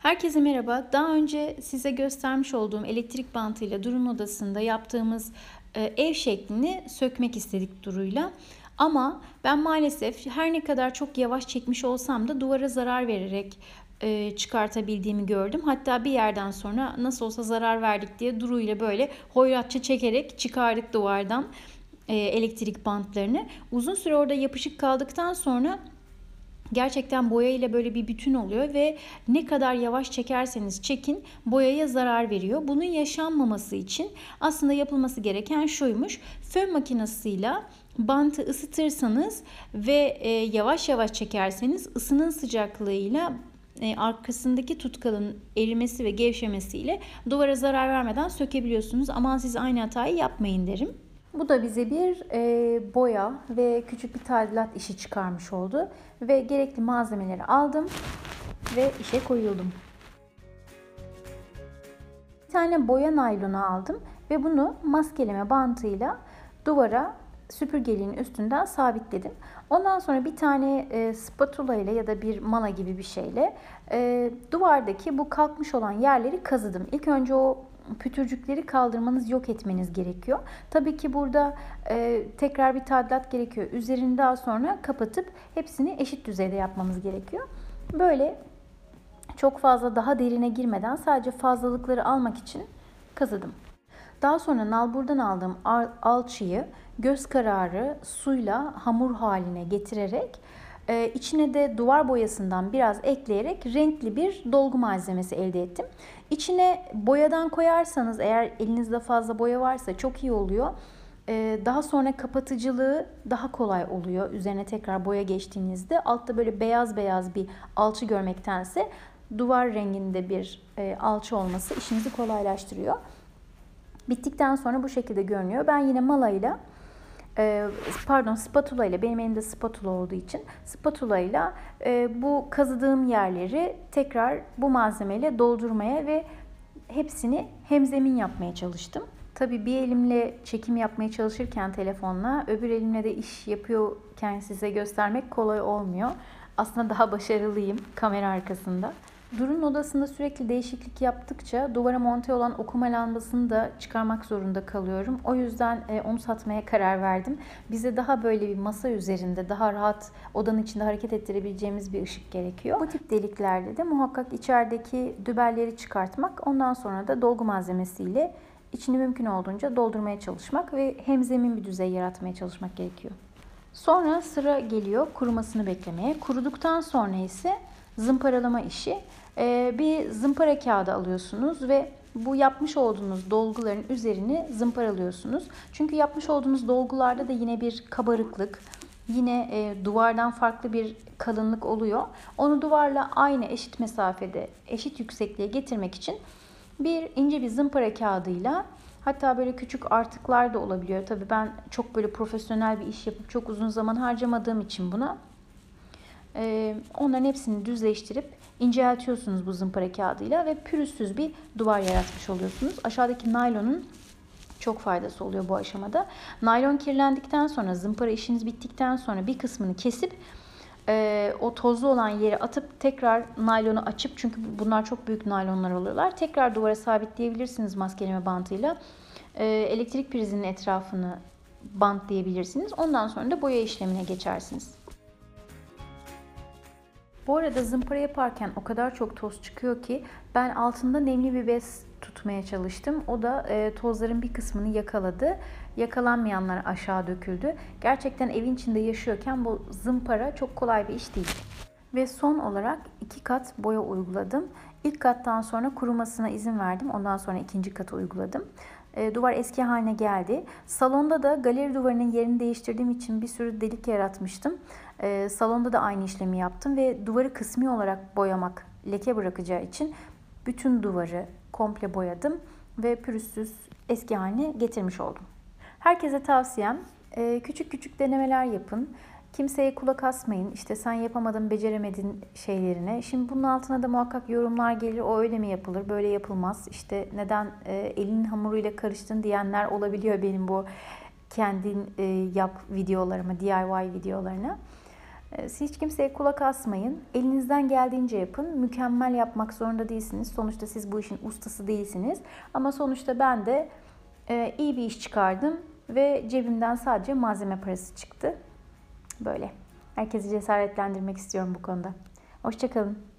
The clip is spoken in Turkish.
Herkese merhaba. Daha önce size göstermiş olduğum elektrik bantıyla Duru'nun odasında yaptığımız e, ev şeklini sökmek istedik Duru'yla. Ama ben maalesef her ne kadar çok yavaş çekmiş olsam da duvara zarar vererek e, çıkartabildiğimi gördüm. Hatta bir yerden sonra nasıl olsa zarar verdik diye Duru ile böyle hoyratça çekerek çıkardık duvardan e, elektrik bantlarını. Uzun süre orada yapışık kaldıktan sonra gerçekten boya ile böyle bir bütün oluyor ve ne kadar yavaş çekerseniz çekin boyaya zarar veriyor. Bunun yaşanmaması için aslında yapılması gereken şuymuş. Fön makinesiyle bantı ısıtırsanız ve e, yavaş yavaş çekerseniz ısının sıcaklığıyla e, arkasındaki tutkalın erimesi ve gevşemesiyle duvara zarar vermeden sökebiliyorsunuz. Aman siz aynı hatayı yapmayın derim. Bu da bize bir e, boya ve küçük bir tadilat işi çıkarmış oldu. Ve gerekli malzemeleri aldım ve işe koyuldum. Bir tane boya naylonu aldım ve bunu maskeleme bantıyla duvara süpürgeliğin üstünden sabitledim. Ondan sonra bir tane e, spatula ile ya da bir mala gibi bir şeyle e, duvardaki bu kalkmış olan yerleri kazıdım. İlk önce o pütürcükleri kaldırmanız, yok etmeniz gerekiyor. Tabii ki burada e, tekrar bir tadilat gerekiyor. Üzerini daha sonra kapatıp hepsini eşit düzeyde yapmamız gerekiyor. Böyle çok fazla daha derine girmeden sadece fazlalıkları almak için kazıdım. Daha sonra nalburdan aldığım alçıyı göz kararı suyla hamur haline getirerek ee, içine de duvar boyasından biraz ekleyerek renkli bir dolgu malzemesi elde ettim. İçine boyadan koyarsanız eğer elinizde fazla boya varsa çok iyi oluyor. Ee, daha sonra kapatıcılığı daha kolay oluyor. Üzerine tekrar boya geçtiğinizde altta böyle beyaz beyaz bir alçı görmektense duvar renginde bir e, alçı olması işinizi kolaylaştırıyor. Bittikten sonra bu şekilde görünüyor. Ben yine malayla e, pardon spatula ile benim elimde spatula olduğu için spatula ile e, bu kazıdığım yerleri tekrar bu malzemeyle doldurmaya ve hepsini hemzemin yapmaya çalıştım. Tabii bir elimle çekim yapmaya çalışırken telefonla öbür elimle de iş yapıyorken size göstermek kolay olmuyor. Aslında daha başarılıyım kamera arkasında. Durun odasında sürekli değişiklik yaptıkça duvara monte olan okuma lambasını da çıkarmak zorunda kalıyorum. O yüzden e, onu satmaya karar verdim. Bize daha böyle bir masa üzerinde daha rahat odanın içinde hareket ettirebileceğimiz bir ışık gerekiyor. Bu tip deliklerde de muhakkak içerideki dübelleri çıkartmak, ondan sonra da dolgu malzemesiyle içini mümkün olduğunca doldurmaya çalışmak ve hemzemin bir düzey yaratmaya çalışmak gerekiyor. Sonra sıra geliyor kurumasını beklemeye. Kuruduktan sonra ise zımparalama işi. Ee, bir zımpara kağıdı alıyorsunuz ve bu yapmış olduğunuz dolguların üzerini zımparalıyorsunuz. Çünkü yapmış olduğunuz dolgularda da yine bir kabarıklık, yine e, duvardan farklı bir kalınlık oluyor. Onu duvarla aynı eşit mesafede, eşit yüksekliğe getirmek için bir ince bir zımpara kağıdıyla hatta böyle küçük artıklar da olabiliyor. Tabii ben çok böyle profesyonel bir iş yapıp çok uzun zaman harcamadığım için buna e, onların hepsini düzleştirip inceltiyorsunuz bu zımpara kağıdıyla ve pürüzsüz bir duvar yaratmış oluyorsunuz. Aşağıdaki naylonun çok faydası oluyor bu aşamada. Naylon kirlendikten sonra, zımpara işiniz bittikten sonra bir kısmını kesip e, o tozlu olan yere atıp tekrar naylonu açıp çünkü bunlar çok büyük naylonlar oluyorlar. Tekrar duvara sabitleyebilirsiniz maskeleme bantıyla. E, elektrik prizinin etrafını bantlayabilirsiniz. Ondan sonra da boya işlemine geçersiniz. Bu arada zımpara yaparken o kadar çok toz çıkıyor ki ben altında nemli bir bez tutmaya çalıştım. O da e, tozların bir kısmını yakaladı. Yakalanmayanlar aşağı döküldü. Gerçekten evin içinde yaşıyorken bu zımpara çok kolay bir iş değil. Ve son olarak iki kat boya uyguladım. İlk kattan sonra kurumasına izin verdim. Ondan sonra ikinci katı uyguladım. E, duvar eski haline geldi. Salonda da galeri duvarının yerini değiştirdiğim için bir sürü delik yaratmıştım. E, salonda da aynı işlemi yaptım ve duvarı kısmi olarak boyamak leke bırakacağı için bütün duvarı komple boyadım ve pürüzsüz eski haline getirmiş oldum. Herkese tavsiyem e, küçük küçük denemeler yapın. Kimseye kulak asmayın. İşte sen yapamadın, beceremedin şeylerine. Şimdi bunun altına da muhakkak yorumlar gelir. O öyle mi yapılır, böyle yapılmaz. İşte neden e, elinin hamuruyla karıştın diyenler olabiliyor benim bu kendin e, yap videolarıma, DIY videolarına. E, Siz hiç kimseye kulak asmayın. Elinizden geldiğince yapın. Mükemmel yapmak zorunda değilsiniz. Sonuçta siz bu işin ustası değilsiniz. Ama sonuçta ben de e, iyi bir iş çıkardım ve cebimden sadece malzeme parası çıktı. Böyle. Herkesi cesaretlendirmek istiyorum bu konuda. Hoşçakalın.